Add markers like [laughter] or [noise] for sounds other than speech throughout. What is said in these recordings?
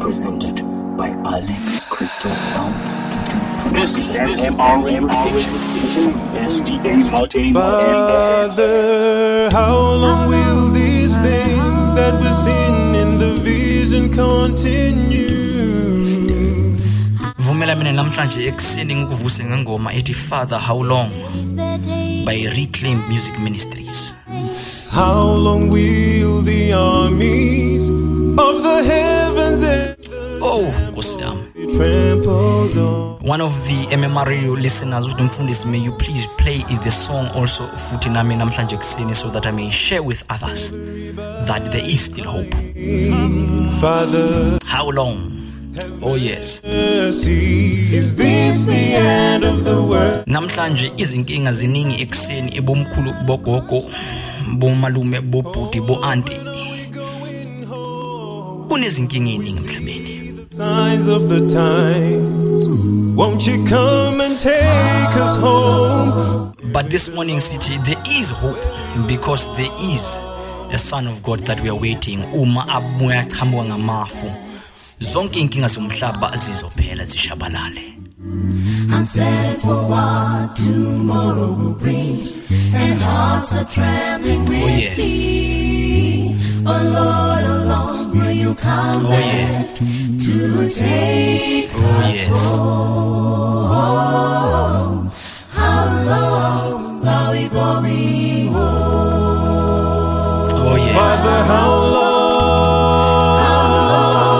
Presented by Alex Crystal Sound Studio This is. MMR radio station, SDA multi Father, how long will these things that we're seeing in the vision continue? vumela mina namhlanje ekuseni ngikuvuse ngengoma ethi father how long by reclaim music ministries How long will the armies of the heavens and oh nkosi yami. One of the mmr radio listeners uthi mfundisi may you please play the song also futhi nami namhlanje ekuseni so that i may share with others that there is still hope. Father, how long? Oh yes. Is this the end of the world? namhlanje izinkinga ziningi ekuseni ebomkhulu bogogo bomalume bobhuti bo-anti kunezinkinga eziningi emhlabeni. Signs of the times. Won't you come and take us home? But this morning, city, there is hope because there is a son of God that we are waiting. Uma abuya qhamuka ngamafu. Zonke inkinga zomhlaba zizophela zishabalale. Unsettled for what tomorrow will bring, and hearts are trembling with Oh yes. fear. Oh Lord, you come Oh yes. to take Oh yes. home? How long are we going home? Oh yes. Father, how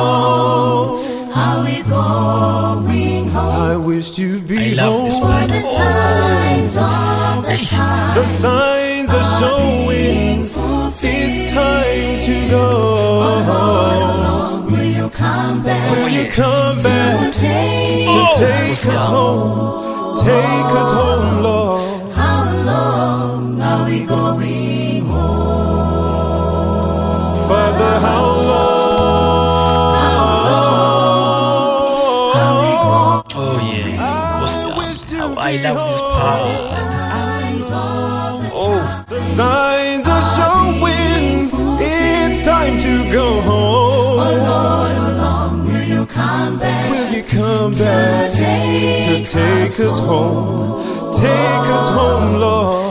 long? Are we going home? I wish you'd be I love this. For the signs of the The signs are showing Will you come back to take Oh, us home? Take us home, Lord. How long are we going home? Father, how long? Oh yes. Yami. How I love this part. Oh, The signs are showing it's time to go home. Come back to take us home? Take us home, Lord.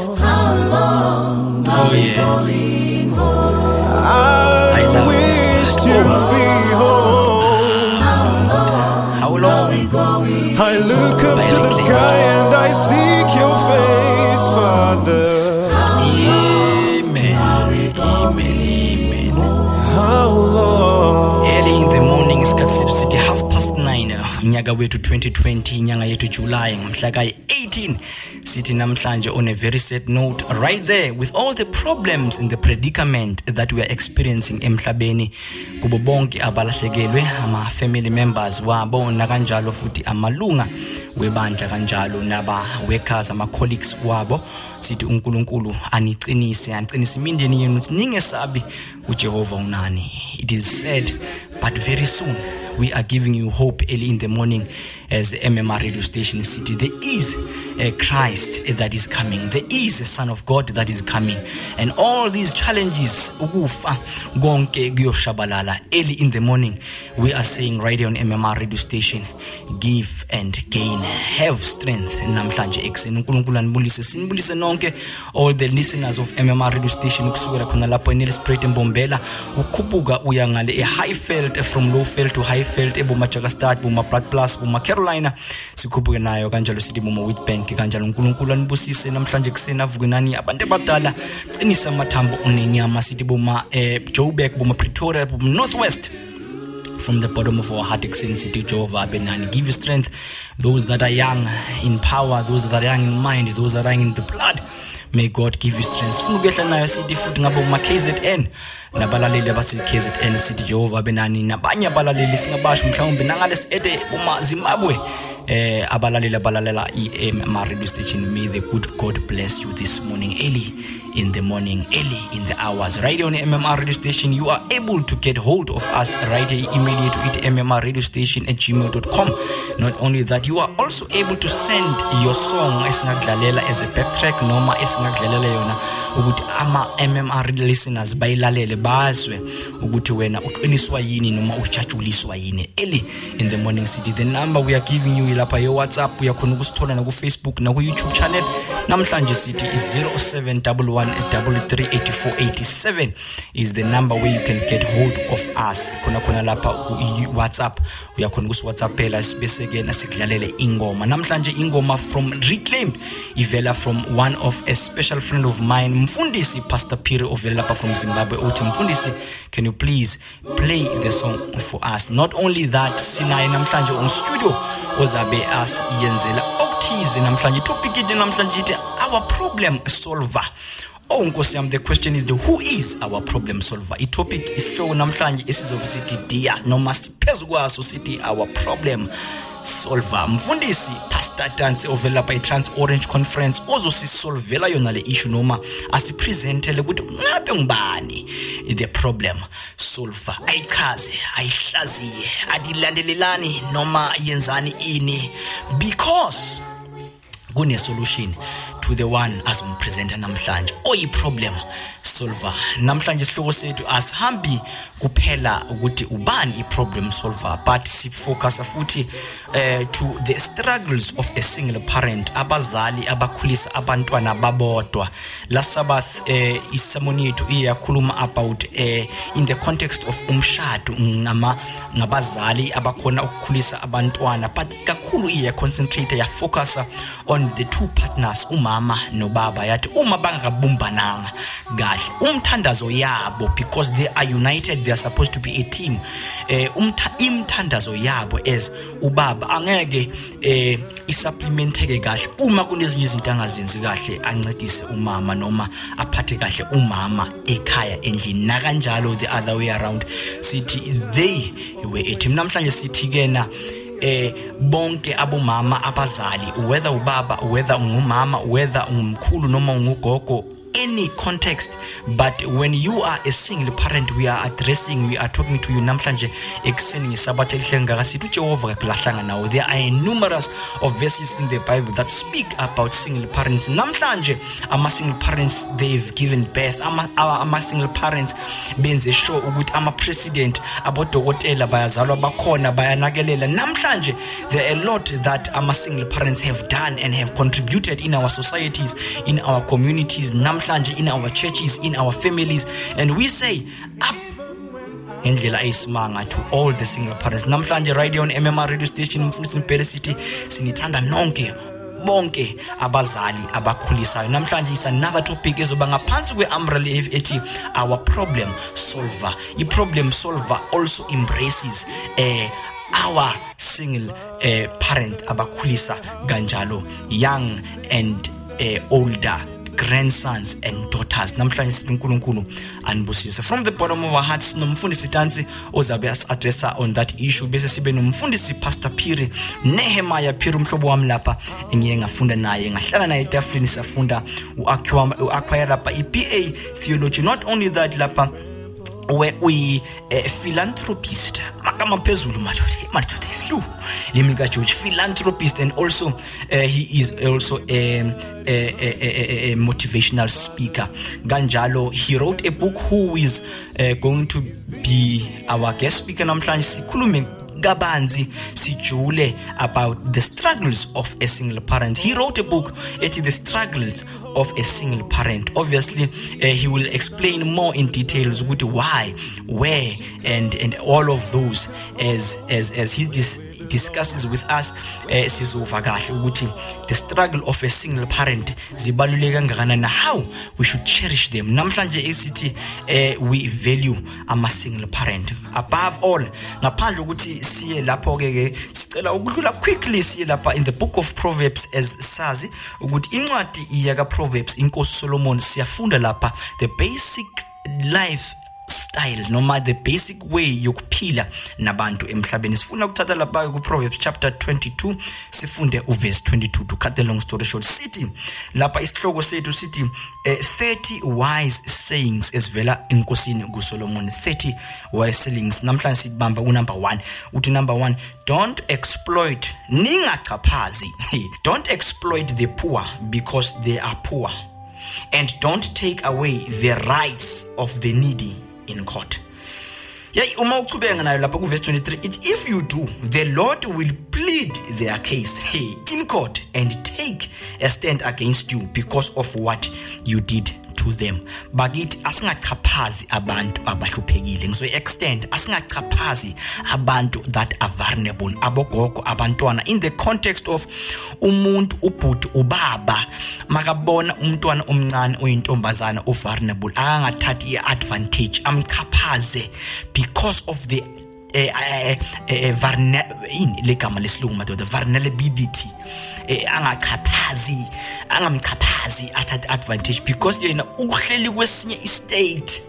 9 unyaka wethu 2020 inyanga yethu july ngomhla ka-18 sithi namhlanje on a very sad note right there with all the problems and the predicament that we are experiencing emhlabeni kubo bonke abalahlekelwe ama-family members wabo nakanjalo futhi amalunga webandla kanjalo naba-workers ama-colleagues wabo. Sithi unkulunkulu aniqinise aniqinise imindeni yenu ningesabi ujehova unani. It is said but very soon we are giving you hope early in the morning as mmr radio station city. There is a christ that is coming. There is a son of god that is coming. And all these challenges ukufa konke kuyoshabalala. Early in the morning we are saying right here on mmr radio station give and gain. Have strength. Namhlanje ekuseni unkulunkulu anibulise sinibulise nonke all the listeners of mmr radio station. Ukusukela khona lapho enelsprat embombela ukhuphuka uya ngale e-highfeld from lowfeld to highfeld ebomajakastad boma-blood plus boma-carolina sikhuphuke nayo kanjalo sithi boma-witbank kanjalo unkulunkulu anibusise namhlanje ekuseni avuke nani abantu abadala. Qinisa amathambo unenyama sithi boma-joburg boma-pretoria boma-northwest from the bottom of our heart ekuseni sithi ujehova benani give you strength those that are young in power those that are young in mind those that are young in the blood. May god give you strength. Sifuna ukuyehla nayo sithi futhi ngabo ma-kzn nabalaleli abasi-kzn sithi jehova benani nabanye abalaleli singabasho mhlawumbe nangale si-ede boma-zimbabwe eh abalaleli abalalela i-ma radio station. May the good god bless you this morning early in the morning early in the hours. Right on mmr radio station you are able to get hold of us right here yethu ithi mmr radio station at gmail.com not only that you are also able to send your song esingakudlalela as a backtrack noma esingakudlalela yona ukuthi ama MMR listeners bayilalele bazwe ukuthi wena uqiniswa yini noma ujajuliswa yini. Early in the morning city the number we are giving you lapha ye WhatsApp uyakhona ukusithola na ku Facebook na ku YouTube channel namhlanje sithi 0711338487 is the number where you can get hold of us. Khona khona lapha ku WhatsApp uyakhona ukusi WhatsAppela sibese ke nasikudlalele ingoma. Namhlanje ingoma from reclaimed ivela from one of a special friend of mine mfundisi Pastor Piri ovela lapha from Zimbabwe uthi mfundisi can you please play the song for us? Not only that sinaye namhlanje on studio ozabe asiyenzela okuthize namhlanje topic ithi namhlanje ithi our problem solver. Oh nkosi yami the question is the who is our problem solver? Itopic isihloko namhlanje esizobe sithi dear noma siphezu kwaso sithi our problem solver. Mfundisi pastor Tansi ovela lapha eTrans Orange Conference ozosisolvela yona le issue noma asipresentele ukuthi ngabe ngibani the problem solver? Ayichaze ayihlaziye adilandelelani noma yenzani ini? Because kune solution to the one azimpresenta namhlanje. Oyi problem solver. Namhlanje isihloko sethu asihambi kuphela ukuthi ubani i problem solver but sifocus futhi uh, to the struggles of a single parent abazali abakhulisa abantwana babodwa. Last sabbath uh, isermon yethu iyakhuluma about uh, in the context of umshado ngama ngabazali abakhona ukukhulisa abantwana but kakhulu iya concentrate ya focus on the two partners umama nobaba. Yathi uma bangabumbananga kahle. Umthandazo yabo because they are united they are supposed to be a team. Eh umtha imthandazo yabo as ubaba angeke eh isupplementeke kahle. Uma kunezinye izinto angazenzi kahle ancedise umama noma aphathe kahle umama ekhaya endlini. Na kanjalo the other way around sithi they were a team. Namhlanje sithi kena eh bonke abomama abazali whether ubaba whether ungumama whether ungumkhulu noma ungugogo any context but when you are a single parent we are addressing we are talking to you namhlanje ekuseni ngesabatha elihle ngakasithi uJehova kakulahlanga nawo there are numerous of verses in the bible that speak about single parents. Namhlanje ama single parents they've given birth. Ama ama single parents benze sure ukuthi ama president abodokotela bayazalwa bakhona bayanakelela. Namhlanje there are a lot that ama single parents have done and have contributed in our societies in our communities. Namhlanje in our churches in our families and we say up ngendlela eyisimanga to all the single parents. Namhlanje right here on MMR radio station mfundisi Mpele City sinithanda nonke bonke abazali abakhulisayo. Namhlanje is another topic ezoba ngaphansi kweumbrella ethi our problem solver. I problem solver also embraces eh our single eh parent abakhulisa kanjalo young and eh, older. Grandsons and daughters. Namhlanje sithi uNkulunkulu anibusise. From the bottom of our hearts nomfundisi Tansi ozabe addressa on that issue. Bese sibe nomfundisi Pastor Phiri Nehemiah Phiri umhlobo wami lapha engiye ngafunda naye. Ngahlala naye etafuleni safunda uacquire lapha iBA theology. Not only that lapha we uyi uh, philanthropist magama phezulu madoda madoda islu limi ka George philanthropist and also uh, he is also a, a, a, a, a motivational speaker. Kanjalo he wrote a book who is uh, going to be our guest speaker namhlanje. Sikhulume kabanzi sijule about the struggles of a single parent. He wrote a book ethi the struggles of a single parent. Obviously uh, he will explain more in details ukuthi why where and and all of those as as as he dis discusses with us eh sizova kahle ukuthi the struggle of a single parent zibaluleke kangakanani how we should cherish them? Namhlanje esithi eh we value ama single parent. Above all ngaphandle ukuthi siye lapho ke ke sicela ukudlula quickly siye lapha in the book of proverbs as sazi ukuthi incwadi iyaka proverbs inkosi solomon siyafunda lapha the basic life style noma the basic way yokuphila nabantu emhlabeni. Sifuna ukuthatha lapha ku Proverbs chapter 22 sifunde uverse 22 to cut the long story short. Sithi lapha isihloko sethu sithi eh, 30 wise sayings esivela enkosini kuSolomon 30 wise sayings. Namhlanje sibamba ku number 1 uthi number 1 don't exploit ningachaphazi. Don't exploit the poor because they are poor. And don't take away the rights of the needy. In court. Yayi uma uchubeka nayo lapha kuverse 23 it's if you do the lord will plead their case hey, in court and take a stand against you because of what you did. To them. Bakithi asingachaphazi abantu abahluphekile. Ngizoyi-extend asingachaphazi abantu that are vulnerable abogogo abantwana. In the context of umuntu ubhuti ubaba makabona umntwana omncane oyintombazana ovulnerable akangathathi i-advantage amchaphaze because of the eh eh eh yini legama lesilungu madoda vulnerability eh angachaphazi angamchaphazi athathe advantage because yena ukuhleli kwesinye istate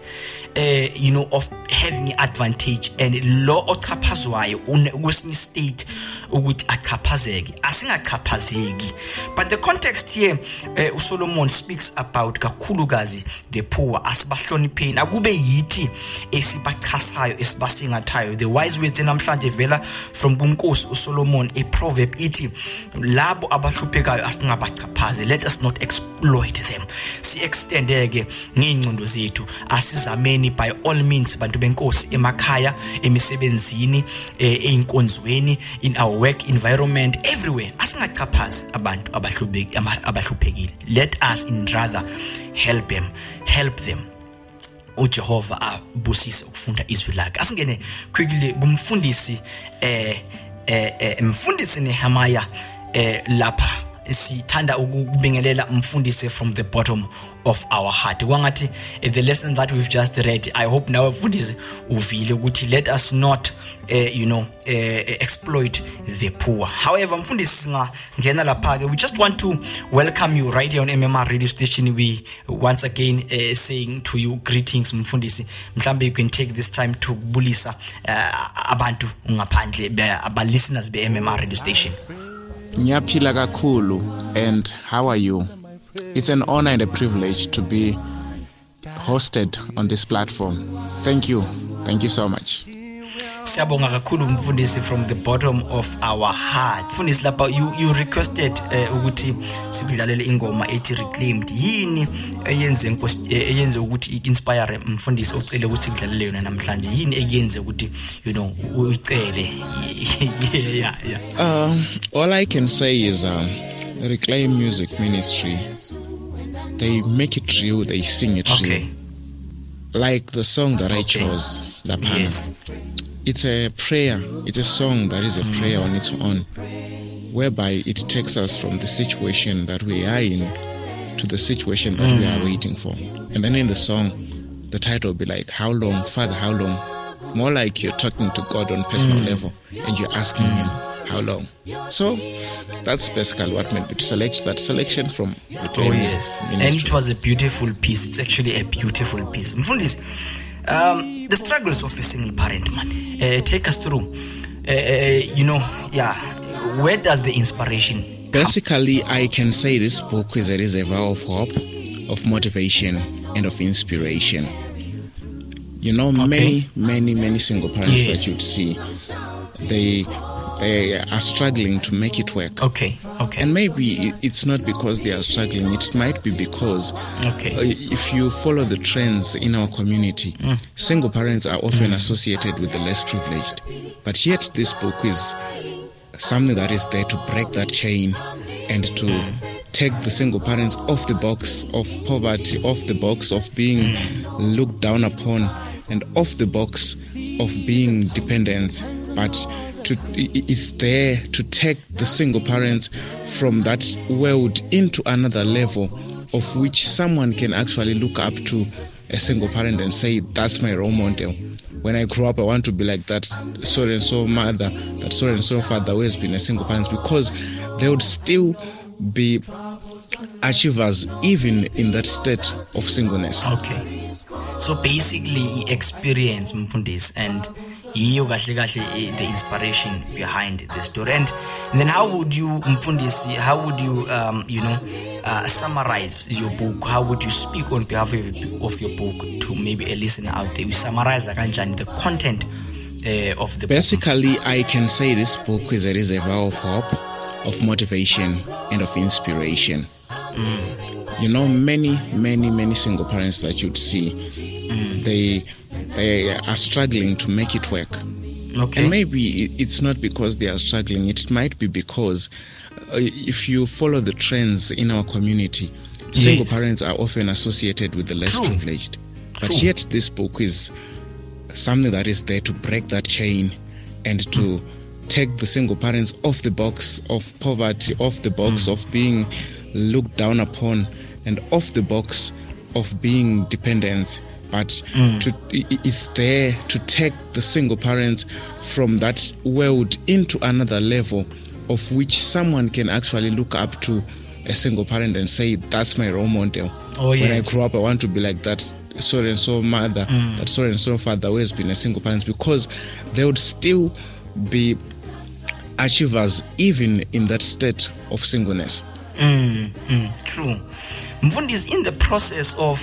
eh you know of having advantage and lo ochaphazwayo kwesinye state ukuthi achaphazeke. Asingachaphazeki. But the context here uh, uSolomon speaks about kakhulukazi the poor asibahlonipheni. Akube yithi esibachasayo esibasingathayo. The wise words namhlanje vela from kuNkosi uSolomon a proverb ithi labo abahluphekayo asingabachaphazi. Let us not exploit them. Si extendeke ngeencondo zethu. Asizameni by all means bantu benkosi emakhaya emisebenzini einkonzweni in our work environment everywhere. Asingachaphazi abantu abahluphekile abahluphekile. Let us in rather help them help them. uJehova abusise ukufunda izwi lakhe. Asingene quickly kumfundisi eh eh mfundisi Nehemiah eh lapha. Sithanda ukubingelela umfundisi from the bottom of our heart. Kwangathi the lesson that we've just read i hope nawe mfundisi uvile ukuthi let us not uh, you know uh, exploit the poor. However mfundisi singangena lapha ke we just want to welcome you right here on mmr radio station. We once again uh, saying to you greetings mfundisi. Mhlambe you can take this time to kubulisa uh, abantu ngaphandle aba listeners be mmr radio station. Ngiyaphila kakhulu and how are you? It's an honor and a privilege to be hosted on this platform. Thank you. Thank you so much. Siyabonga kakhulu mfundisi from the bottom of our heart. Mfundisi lapha you, you requested uh, ukuthi sikudlalele ingoma ethi reclaimed. Yini eyenze eyenze ukuthi inspire mfundisi ocele ukuthi sikudlalele yona namhlanje? Yini eyenze ukuthi you know uyicele? [laughs] Yeah yeah. Um all i can say is um reclaim music ministry they make it real they sing it okay. real like the song that Okay. i chose laphana yes. It's a prayer. It's a song that is a prayer on its own whereby it takes us from the situation that we are in to the situation that we are waiting for. And then in the song the title will be like how long father how long? More like you're talking to god on personal level and you're asking him how long? So that's basically what made me to select that selection from the Oh yes, and Ministry. it was a beautiful piece. It's actually a beautiful piece. Mfundisi, um, the struggles of a single parent, man. Uh, take us through. Uh, uh, you know, yeah. Where does the inspiration? come? Basically, I can say this book is a reservoir of hope, of motivation, and of inspiration. You know, many, many, many single parents Yes. that you'd see, they they are struggling to make it work. Okay, okay, And maybe it- it's not because they are struggling. It might be because okay. uh, if you follow the trends in our community, single parents are often associated with the less privileged. But yet, this book is something that is there to break that chain and to take the single parents off the box of poverty, off the box of being looked down upon, and off the box of being dependents. But to, it's there to take the single parents from that world into another level of which someone can actually look up to a single parent and say, That's my role model. When I grow up, I want to be like that so and so mother, that so and so father who has been a single parent because they would still be achievers even in that state of singleness. Okay. So basically experience mfundisi and yiyo kahle kahle eh, the inspiration behind the story. And then how would you mfundisi how would you um you know uh, summarize your book? How would you speak on behalf of your, of your book to maybe a listener out there? We summarize kanjani the content uh, of the book? Basically, I can say this book is a reservoir of hope, of motivation, and of inspiration. you know many many many single parents that you'd see they they are struggling to make it work okay and maybe it's not because they are struggling it might be because uh, if you follow the trends in our community single Yes. parents are often associated with the less True. privileged but True. yet this book is something that is there to break that chain and to take the single parents off the box of poverty off the box Hmm. of being looked down upon and off the box of being dependents but Hmm. to, it's there to take the single parents from that world into another level of which someone can actually look up to a single parent and say that's my role model Oh, when i yes. grow up i want to be like that so and so mother that so and so father who has been a single parent because they would still be achievers even in that state of singleness Mm, mm, true mfundisi in the process of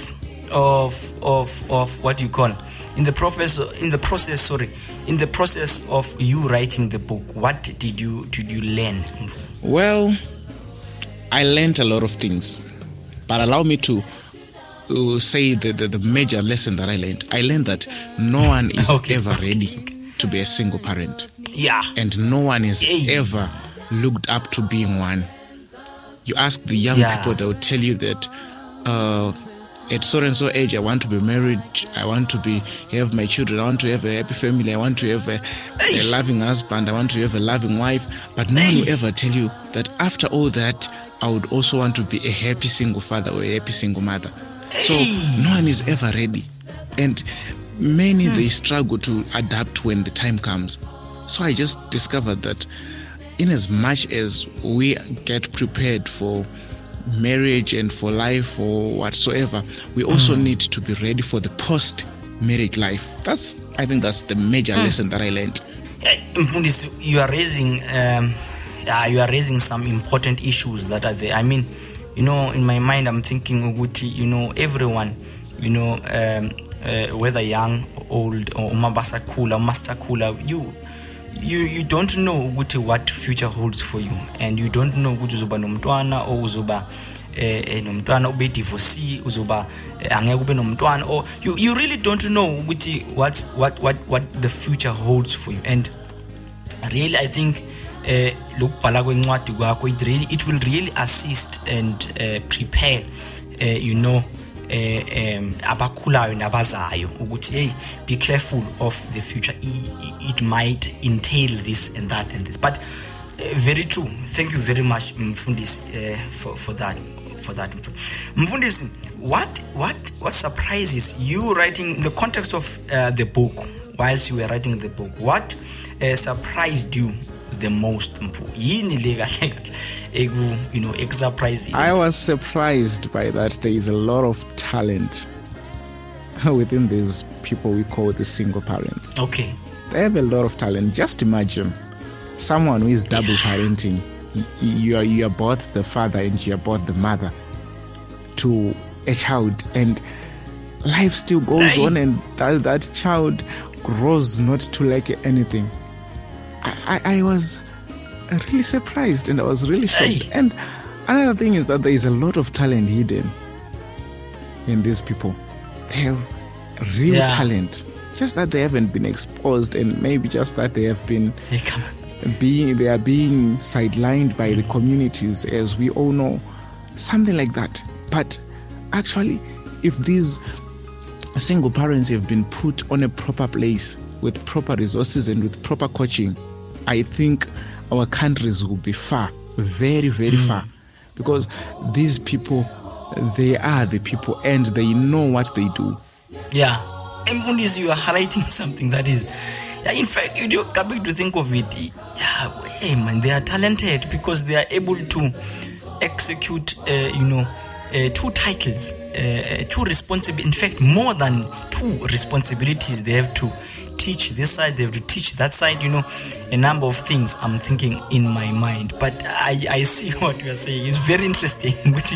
of of of what you call in the process in the process sorry in the process of you writing the book what did you did you learn well i learned a lot of things but allow me to uh, say the, the, the major lesson that i learned i learned that no one is [laughs] Okay, ever ready to be a single parent yeah and no one is Hey. ever looked up to being one. You ask the young Yeah. people, they will tell you that uh, at so and so age, I want to be married, I want to be have my children, I want to have a happy family, I want to have a, a loving husband, I want to have a loving wife. But no one will ever tell you that after all that, I would also want to be a happy single father or a happy single mother. So no one is ever ready. And many Hmm. they struggle to adapt when the time comes. So I just discovered that in as much as we get prepared for marriage and for life or whatsoever, we also Hmm. need to be ready for the post marriage life. That's I think that's the major Hmm. lesson that I learned. Eh, mfundisi you are raising um uh, you are raising some important issues that are there i mean you know in my mind i'm thinking ukuthi you know everyone you know um uh, whether young old or uma basakhula uma sisakhula you you you don't know ukuthi what future holds for you. And you don't know ukuthi uzoba nomntwana or uzoba eh eh, nomntwana ube divorcee uzoba eh, angeke ube nomntwana or you you really don't know ukuthi what what what what the future holds for you. And really i think eh lokubhala kwencwadi kwakho it really it will really assist and uh, prepare uh, you know eh um abakhulayo nabazayo ukuthi hey be careful of the future. It might entail this and that and this. But uh, very true. Thank you very much mfundisi uh, for for that for that. Mfundisi what what what surprises you writing in the context of uh, the book? Whilst you were writing the book what uh, surprised you the most mfu yini le kahle kahle eku you know ekusurprise I was surprised by that there is a lot of talent [laughs] within these people we call the single parents. okay They have a lot of talent. Just imagine someone who is double parenting. Y- You are you are both the father and you are both the mother to a child, and life still goes Hey. on, and that, that child grows not to like anything. I, I, I was really surprised and I was really shocked. Hey. And another thing is that there is a lot of talent hidden in these people. They have real Yeah. talent. Just that they haven't been exposed and maybe just that they have been hey, being they are being sidelined by the communities as we all know. Something like that. But actually if these single parents have been put on a proper place with proper resources and with proper coaching, I think our countries will be far, very, very far. Because these people, they are the people and they know what they do. yeah embundisi you are highlighting something that is in fact you know, coming to think of it yeah hey man they are talented because they are able to execute uh, you know uh, two titles uh, two responsible in fact more than two responsibilities they have to teach this side they have to teach that side you know a number of things i'm thinking in my mind. But i i see [laughs] what you are saying. It's very interesting. [laughs] But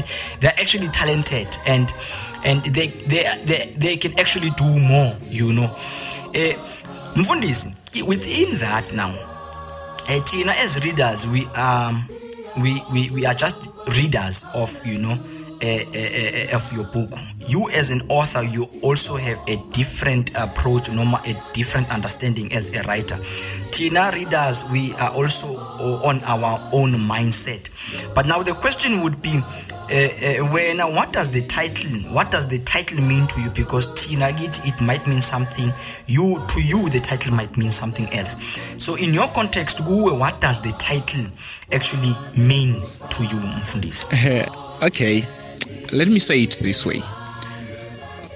they're actually talented and and they they they, they can actually do more you know. Uh, mfundisi within that now uh, Tina, as readers, we um we, we we are just readers of you know of your book. You as an author you also have a different approach noma a different understanding as a writer. Tina readers we are also on our own mindset. But now the question would be uh, uh, now what does the title what does the title mean to you? Because tina it, it might mean something you to you the title might mean something else. So in your context kuwe what does the title actually mean to you mfundisi? Okay, let me say it this way.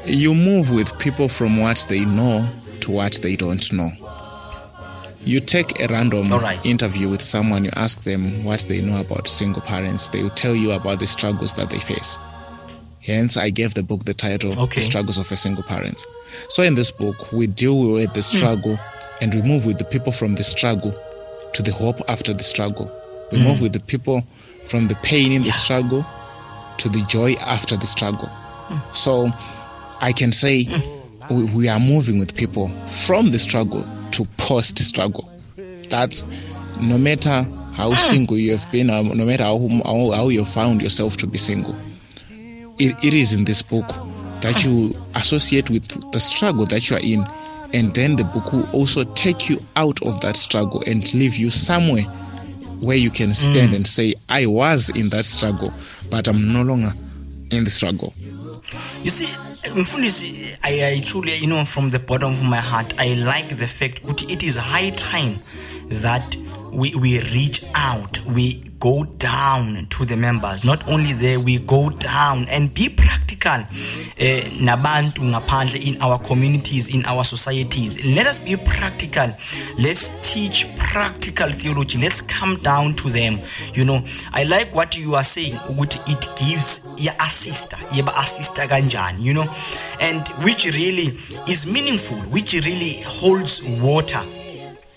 You move with people from what they know to what they don't know. You take a random right. interview with someone, you ask them what they know about single parents, they will tell you about the struggles that they face. Hence, I gave the book the title Okay. The Struggles of a Single Parent. So, in this book, we deal with the Hmm. struggle and we move with the people from the struggle to the hope after the struggle. We move with the people from the pain in the. Yeah. struggle to the joy after the struggle. So I can say we, we are moving with people from the struggle to post struggle. That's no matter how single you have been, or no matter how, how, how you found yourself to be single. It, it is in this book that you associate with the struggle that you are in, and then the book will also take you out of that struggle and leave you somewhere where you can stand and say, I was in that struggle, but I'm no longer in the struggle. You see, Mfundisi, I, I truly, you know, from the bottom of my heart, I like the fact that it is high time that we, we reach out, we go down to the members. Not only there, we go down and be practical. Eh, nabantu ngaphandle in our communities, in our societies. Let us be practical. Let's teach practical theology. Let's come down to them. You know, I like what you are saying. ukuthi It gives ya assista, yeba assista kanjani, you know, and which really is meaningful, which really holds water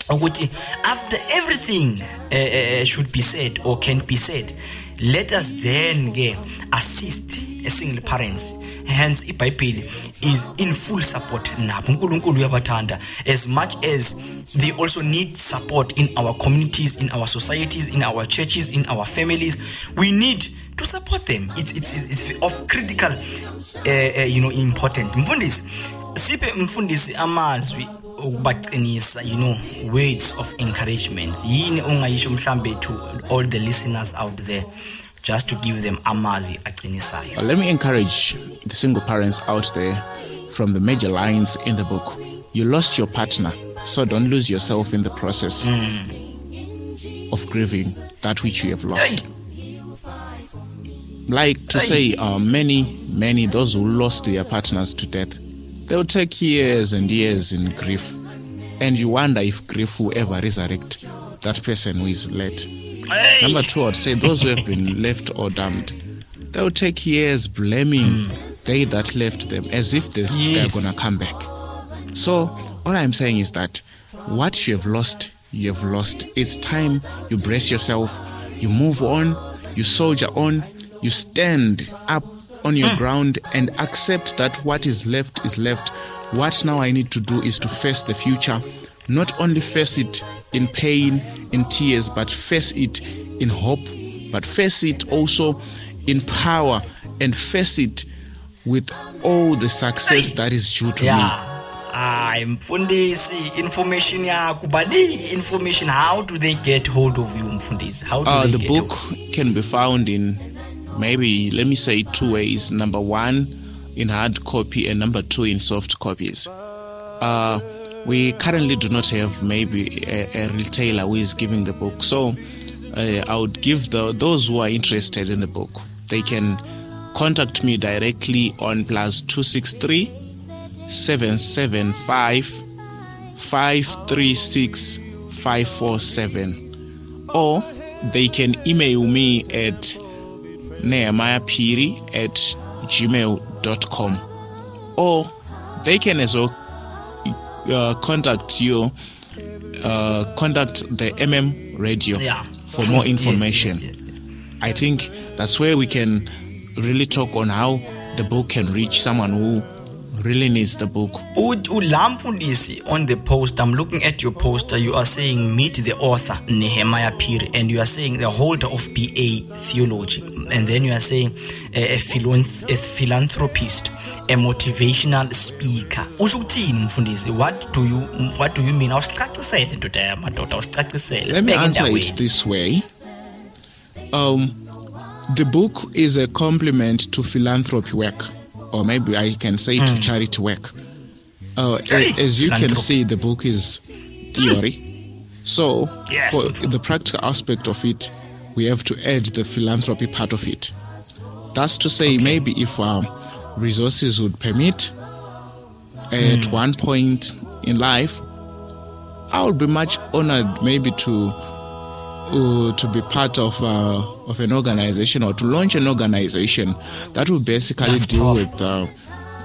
ukuthi after everything uh, uh, should be said or can be said let us then ke assist a single parents hence ibhayibheli is in full support nabo. Unkulunkulu uyabathanda. As much as they also need support in our communities in our societies in our churches in our families we need to support them. It's, it's, it's of critical uh, uh, you know important mfundisi siphe mfundisi amazwi ukubaqinisa you know words of encouragement. Yini ongayisho mhlambe to all the listeners out there just to give them amazwi aqinisayo But let me encourage the single parents out there from the major lines in the book. You lost your partner, so don't lose yourself in the process of grieving that which you have lost. Like to say, uh, many, many, those who lost their partners to death, they'll take years and years in grief. And you wonder if grief will ever resurrect that person who is late. Hey! Number two, I'd say those who have been [laughs] left or damned, they'll take years blaming they that left them as if they, Yes. they're gonna come back. So all I'm saying is that what you have lost, you have lost. It's time you brace yourself, you move on, you soldier on, you stand up on your ground and accept that what is left is left. What now I need to do is to face the future, not only face it in pain, in tears, but face it in hope, but face it also in power and face it with all the success that is due to me. yeah. Hayi mfundisi information yakho baningi information. How do they get hold of you mfundisi? How do Uh, they the get book can be found in maybe let me say two ways. Number one, in hard copy, and number two, in soft copies. Uh, we currently do not have maybe a, a retailer who is giving the book, so uh, I would give the, those who are interested in the book. They can contact me directly on plus two six three seven seven five five three six five four seven or they can email me at nehemiahpiri at gmail.com or they can as well uh, contact you uh, contact the mm radio yeah for True. more information yes, yes, yes. i think that's where we can really talk on how the book can reach someone who really needs the book. Ud- ula mfundisi on the post i'm looking at your poster you are saying meet the author nehemiah piri and you are saying the holder of ba theology. And then you are saying a, a, philon- a philanthropist a motivational speaker. Usho ukuthini mfundisi? What do you what do you mean? Awusicacisele ndoda yamadoda awusicacisele. Let me answer it this way. Um, the book is a complement to philanthropy work, or maybe I can say to charity work. Uh, Hmm. Hey, a- as you can see, the book is theory. So, Yes. for the practical aspect of it, we have to add the philanthropy part of it. That's to say, maybe if um, resources would permit, at Hmm. one point in life, I would be much honored maybe to uh, to be part of uh, of an organization or to launch an organization that will basically That's deal powerful. with uh,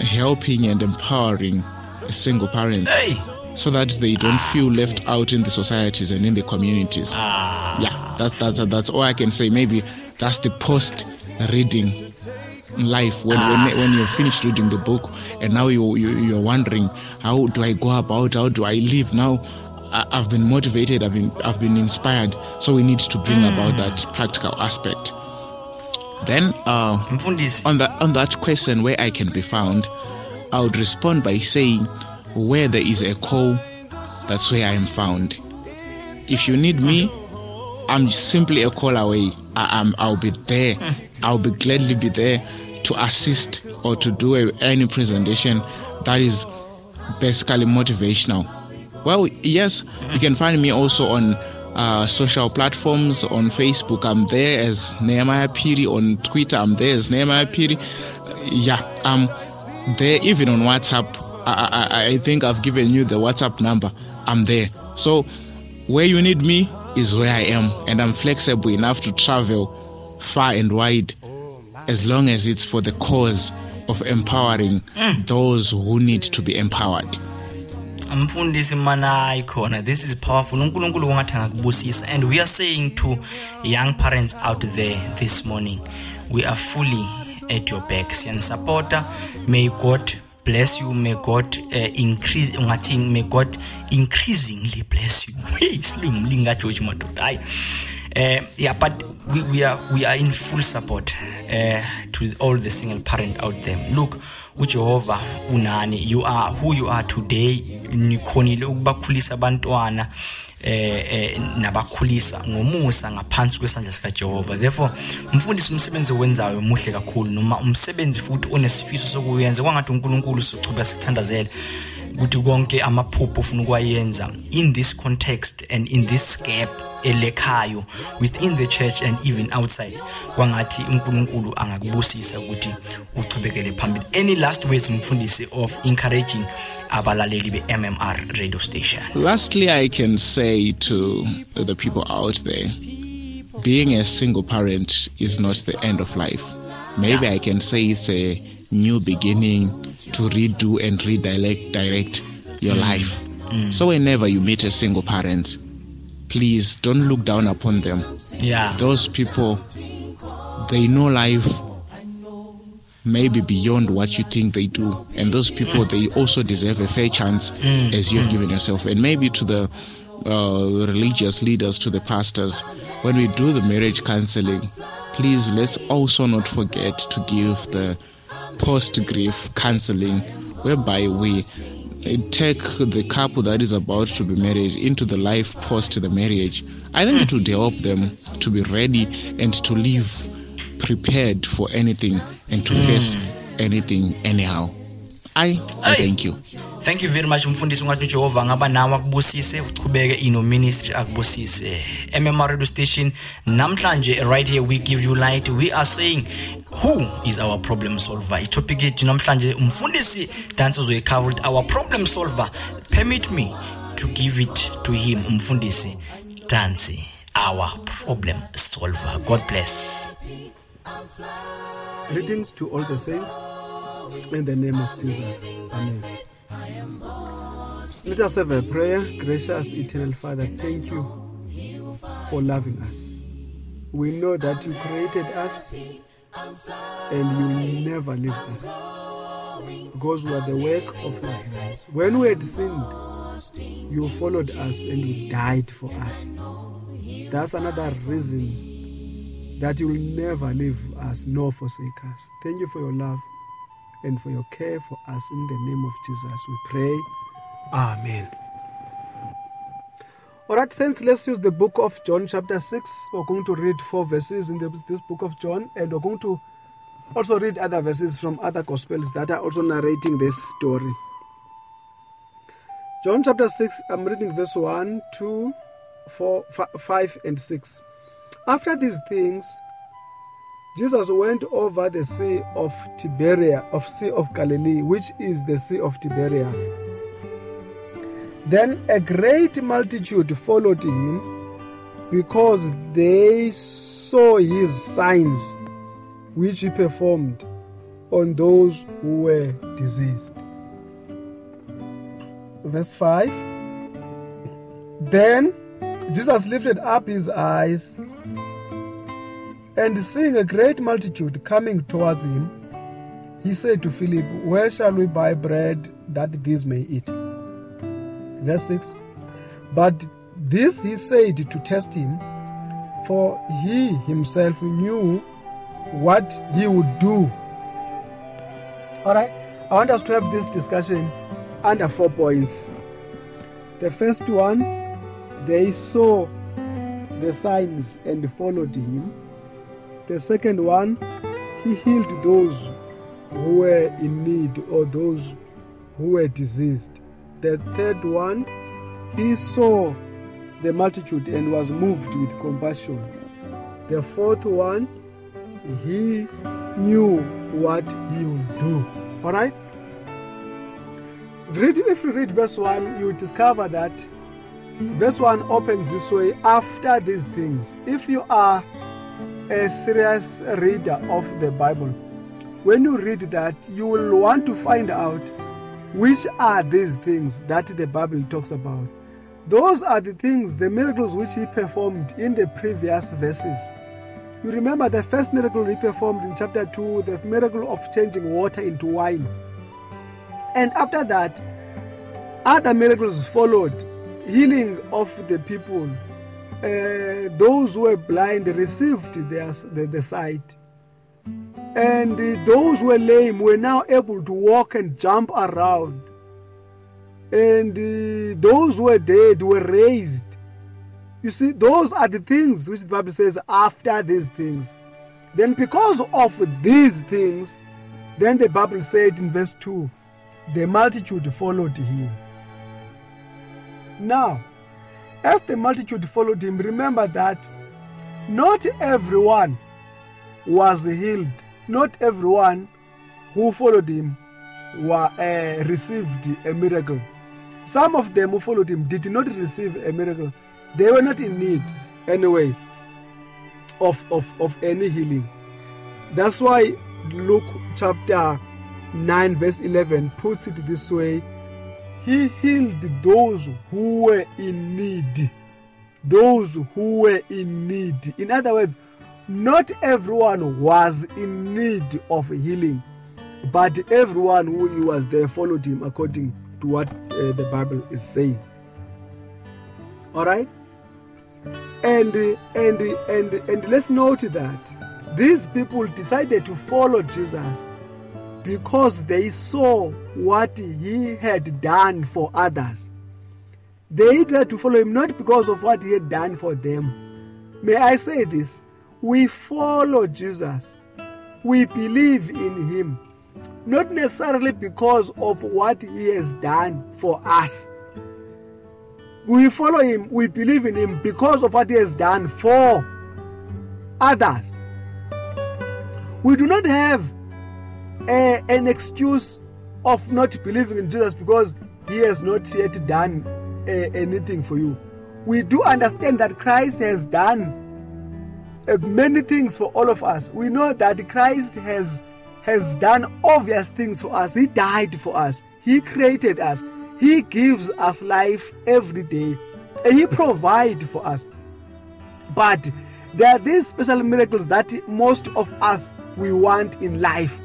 helping and empowering single parents hey so that they don't feel left out in the societies and in the communities. ah Yeah, that's that's that's all I can say. Maybe that's the post reading life when when when you've finished reading the book and now you, you you're wondering how do I go about how do I live now. I- I've been motivated. I've been I've been inspired. So we need to bring about that practical aspect. Then uh, mfundisi on that on that question where I can be found, I would respond by saying, where there is a call, that's where I am found. If you need me, I'm simply a call away. I, am I'll be there. I'll be gladly be there to assist or to do a, any presentation that is basically motivational. Well, yes, you can find me also on uh, social platforms. On Facebook, I'm there as Nehemiah Piri. On Twitter, I'm there as Nehemiah Piri. Yeah, I'm there even on WhatsApp. I, I, I think I've given you the WhatsApp number. I'm there. So, where you need me is where I am, and I'm flexible enough to travel far and wide as long as it's for the cause of empowering those who need to be empowered. Mfundisi manayi khona this is powerful. Unkulunkulu kungathi angakubusisa. And we are saying to young parents out there this morning we are fully at your back. Siyanisupporta may god bless you. May god uh, increase ungathi may god increasingly bless you. [laughs] Hey silungu lingageorge madoda hayi. Uh, yeah but we, we are we are in full support uh, to all the single parent out there. Look ujehova unani you are who you are today. Nikhonile ukubakhulisa abantwana eh eh nabakhulisa ngomusa ngaphansi kwesandla sikaJehova. Therefore mfundisi umsebenzi owenzayo muhle kakhulu noma umsebenzi futhi onesifiso sokuyenza kwangathi uNkulunkulu sochuba sikuthandazela ukuthi konke amaphupho ufuna ukwayenza in this context and in this scape elekhayo within the church and even outside kwangathi uNkulunkulu angakubusisa ukuthi uchubekele phambili. Any last words mfundisi of encouraging abalaleli be-MMR radio station? Lastly, I can say to the people out there being a single parent is not the end of life. Maybe I can say it's a new beginning to redo and redirect direct your life. So, whenever you meet a single parent, please don't look down upon them. yeah Those people, they know life maybe beyond what you think they do. And those people, they also deserve a fair chance as you've given yourself. And maybe to the uh, religious leaders, to the pastors, when we do the marriage counseling, please let's also not forget to give the post grief counseling, whereby we take the couple that is about to be married into the life post the marriage. I think it would help them to be ready and to live prepared for anything and to face anything anyhow. I, I thank you. Thank you very much umfundisi ungathi ujehova ngaba nawe akubusise uchubeke ino ministry akubusise. Mmr radio station namhlanje right here we give you light. We are saying who is our problem solver? Itopic yethu namhlanje umfundisi uzoyikhava ukuthi our problem solver. Permit me to give it to him umfundisi dansi our problem solver. God bless. Greetings to all the saints in the name of Jesus. Amen. Let us have a prayer. Gracious Eternal Father, thank you for loving us. We know that you created us and you never leave us. because we are the work of your hands. When we had sinned, you followed us and you died for us. That's another reason that you will never leave us nor forsake us. Thank you for your love and for your care for us. In the name of Jesus, we pray. Amen. All right, saints, let's use the book of John, chapter 6. We're going to read four verses in the, this book of John, and we're going to also read other verses from other gospels that are also narrating this story. John chapter 6, I'm reading verse 1, 2, 4, 5, and 6. After these things, Jesus went over the sea of Tiberia, of Sea of Galilee, which is the Sea of Tiberias. Then a great multitude followed him because they saw his signs which he performed on those who were diseased. Verse 5 Then Jesus lifted up his eyes and seeing a great multitude coming towards him, he said to Philip, Where shall we buy bread that these may eat? Verse 6 But this he said to test him, for he himself knew what he would do. All right, I want us to have this discussion under four points. The first one, they saw the signs and followed him. The second one, he healed those who were in need or those who were diseased. The third one, he saw the multitude and was moved with compassion. The fourth one, he knew what he would do. All right? Read, if you read verse 1, you discover that verse 1 opens this way after these things. If you are a serious reader of the Bible, when you read that, you will want to find out which are these things that the Bible talks about. Those are the things, the miracles which he performed in the previous verses. You remember the first miracle he performed in chapter 2, the miracle of changing water into wine. And after that, other miracles followed healing of the people. Uh, those who were blind received their, the, the sight. And uh, those who were lame were now able to walk and jump around. And uh, those who were dead were raised. You see, those are the things which the Bible says after these things. Then, because of these things, then the Bible said in verse 2 the multitude followed him. Now, as the multitude followed him, remember that not everyone was healed, not everyone who followed him were, uh, received a miracle. Some of them who followed him did not receive a miracle. They were not in need, anyway, of, of, of any healing. That's why Luke chapter 9, verse 11 puts it this way He healed those who were in need. Those who were in need. In other words, not everyone was in need of healing, but everyone who was there followed him according to what uh, the Bible is saying. All right? And and and and let's note that these people decided to follow Jesus because they saw what he had done for others. They tried to follow him not because of what he had done for them. May I say this? We follow Jesus. We believe in him. Not necessarily because of what he has done for us. We follow him, we believe in him because of what he has done for others. We do not have a, an excuse of not believing in Jesus because he has not yet done uh, anything for you. We do understand that Christ has done uh, many things for all of us. We know that Christ has has done obvious things for us. He died for us. He created us. He gives us life every day. And he provides for us. But there are these special miracles that most of us we want in life.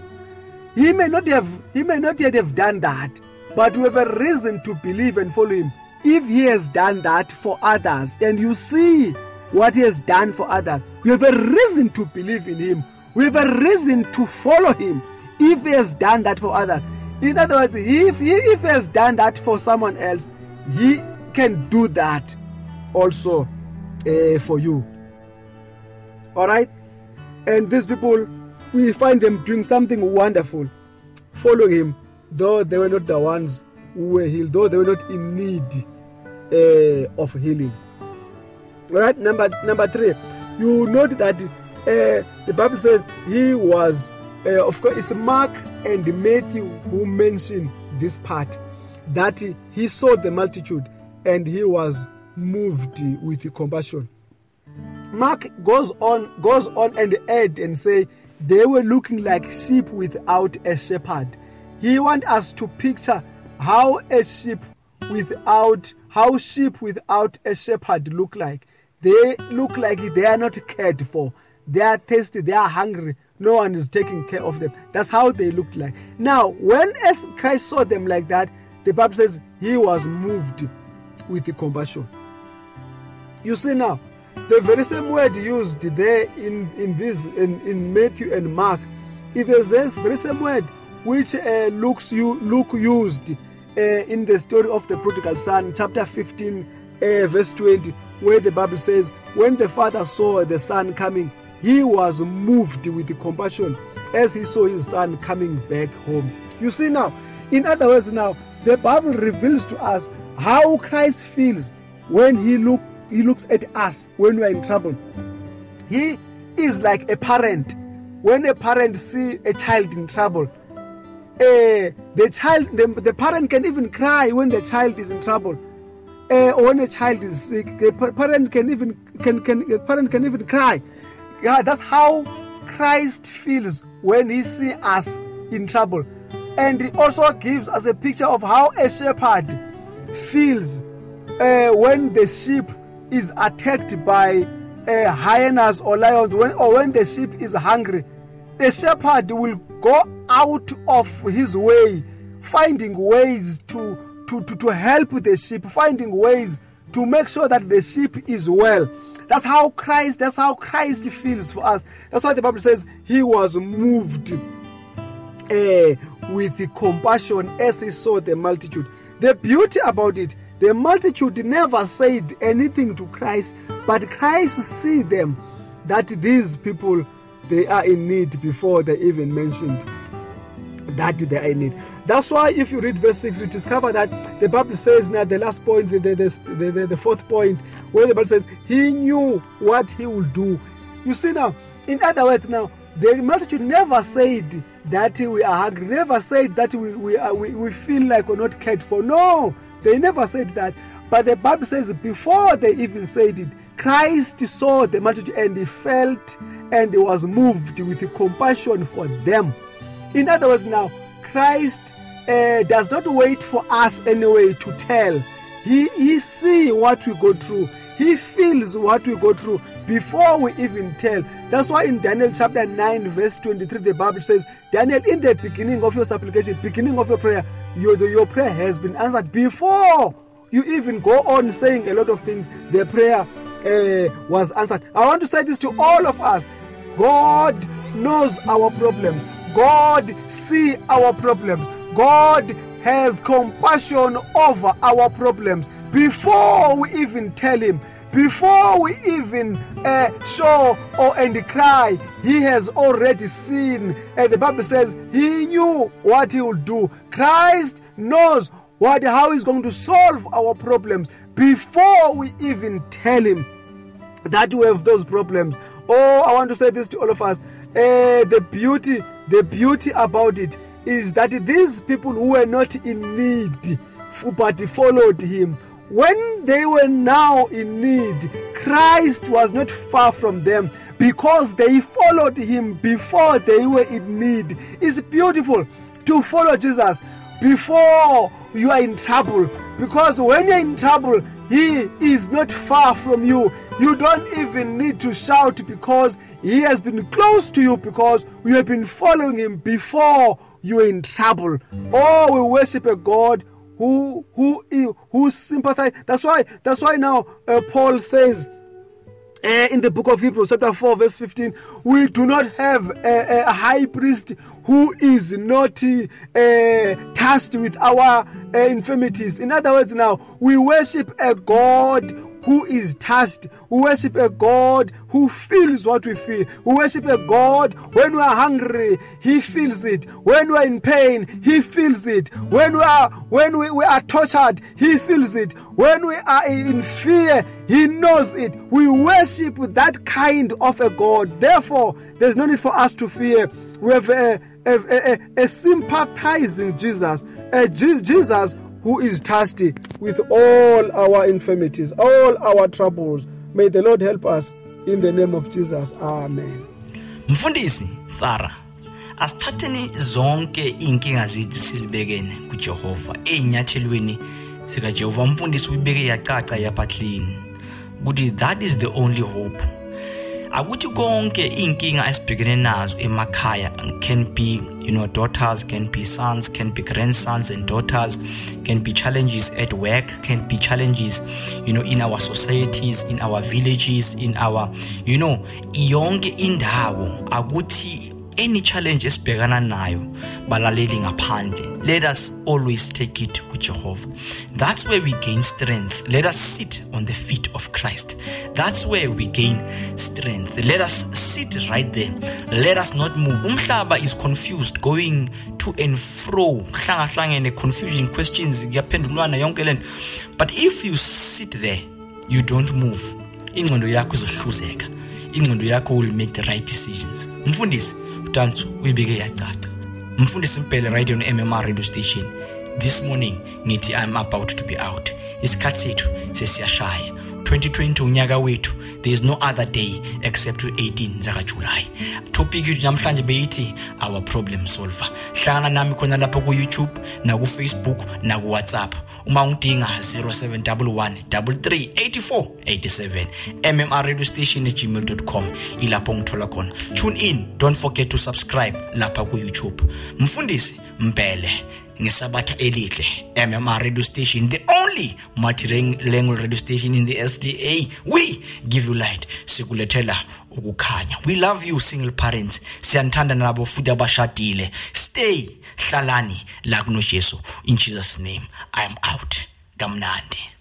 He may not have he may not yet have done that but we have a reason to believe and follow him. If he has done that for others and you see what he has done for others we have a reason to believe in him. We have a reason to follow him if he has done that for others. In other words if he, if he has done that for someone else he can do that also uh, for you. All right? And these people we find them doing something wonderful. Following him though they were not the ones who were healed though they were not in need uh, of healing. All right number number three you note that uh, the bible says he was uh, of course it's mark and matthew who mention this part that he, he saw the multitude and he was moved with compassion. Mark goes on goes on and add and say they were looking like sheep without a shepherd. He want us to picture how a sheep without how sheep without a shepherd look like. They look like they are not cared for. They are thirsty they are hungry. No one is taking care of them. That's how they looked like. Now when as christ saw them like that the bible says he was moved with the compassion. You see now the very same word used there in in this in, in matthew and mark is this very same word which uh, looks you look used uh, in the story of the prodigal son chapter 15 uh, verse 20 where the bible says when the father saw the son coming he was moved with compassion as he saw his son coming back home. You see now in other words now the bible reveals to us how christ feels when he look he looks at us when we are in trouble. He is like a parent. When a parent see a child in trouble uh, the child the, the parent can even cry when the child is in trouble. Uh, or when a child is sick the parent can even can can a parent can even cry. Yeah that's how christ feels when he see us in trouble. And it also gives us a picture of how a shepherd feels uh, when the sheep is attacked by uh, hyenas or lions. When, or when the sheep is hungry the shepherd will go out of his way finding ways to to, to, to help the sheep finding ways to make sure that the sheep is well. That's how christ that's how christ feels for us. That's why the bible says he was moved uh, with the compassion as he saw the multitude. The beauty about it the multitude never said anything to christ but christ see them that these people they are in need before they even mentioned that they are in need. That's why if you read verse 6 you discover that the bible says now the last point the, the, the, the, the fourth point where the bible says he knew what he will do. You see now in other words now the multitude never said that we are hungry never said that we, we, are, we, we feel like we're not cared for. No. They never said that. But the bible says before they even said it christ saw the multitude and he felt and he was moved with compassion for them. In other words now christ uh, does not wait for us anyway to tell. He he see what we go through. He feels what we go through. Before we even tell that's why in daniel chapter 9 verse 23 the bible says daniel in the beginning of your supplication beginning of your prayer your, your prayer has been answered before you even go on saying a lot of things. The prayer uh, was answered. I want to say this to all of us. God knows our problems. God see our problems. God has compassion over our problems. Before we even tell him before we even uh, show or and cry. He has already seen. And the bible says he knew what he would do. Christ knows what how he's going to solve our problems. Before we even tell him that we have those problems. Oh i want to say this to all of us. Uh, the beauty the beauty about it is that these people who were not in need but followed him when they were now in need christ was not far from them because they followed him before they were in need it's beautiful to follow jesus before you are in trouble because when you're in trouble he is not far from you you don't even need to shout because he has been close to you because you have been following him before you're in trouble. Oh, we worship a God who who who sympathize. That's why that's why now uh, Paul says uh, in the book of Hebrews, chapter 4, verse 15, we do not have a, a high priest who is not uh, tasked with our uh, infirmities. In other words, now we worship a God who is touched. We worship a God who feels what we feel. We worship a God when we are hungry, He feels it. When we are in pain, He feels it. When we are when we, we are tortured, He feels it. When we are in fear, He knows it. We worship that kind of a God. Therefore, there's no need for us to fear. We have a, a, a, a sympathizing Jesus, a Jesus who is thirsty with all our infirmities, all our troubles. May the Lord help us in the name of Jesus. Amen. Mfundisi Sara asithatheni zonke inkinga zethu sizibekene kuJehova einyathelweni sika Jehova mfundisi uyibeke yacaca yaphatlini ukuthi that is the only hope akuthi konke inkinga esibhekene nazo emakhaya can be you know daughters can be sons can be grandsons and daughters can be challenges at work can be challenges you know in our societies in our villages in our you know yonke indawo akuthi any challenge esibhekana nayo balaleli ngaphandle. Let us always take it with Jehovah. That's where we gain strength. Let us sit on the feet of Christ. That's where we gain strength. Let us sit right there. Let us not move. Umhlaba is confused going to and fro. Hlanga confusion questions kuyaphendulwana yonke lento. But if you sit there you don't move. Ingcondo yakho izohluzeka. Ingcondo yakho will make the right decisions. Mfundisi utansu uyibeke yacaca mfundisi mpele right on mmr radio station. This morning ngithi i'm about to be out. Isikhathi sethu sesiyashaya. 2020 unyaka wethu there is no other day except 18 zakajuly topic yethu namhlanje beyithi our problem solver. Hlangana nami khona lapha ku-youtube nakufacebook nakuwhatsapp uma ungidinga 0711 338487 mmr radio station gmail.com ilapho ngithola khona. Tune in don't forget to subscribe lapha ku-youtube mfundisi mpele ngesabatha elihle mmr radio station the only multilingual radio station in the sda we give you light sikulethela ukukhanya. We love you single parents. Siyanithanda nabo futhi abashadile. Stay hlalani la kunojesu in jesus name i am out. Kamnandi.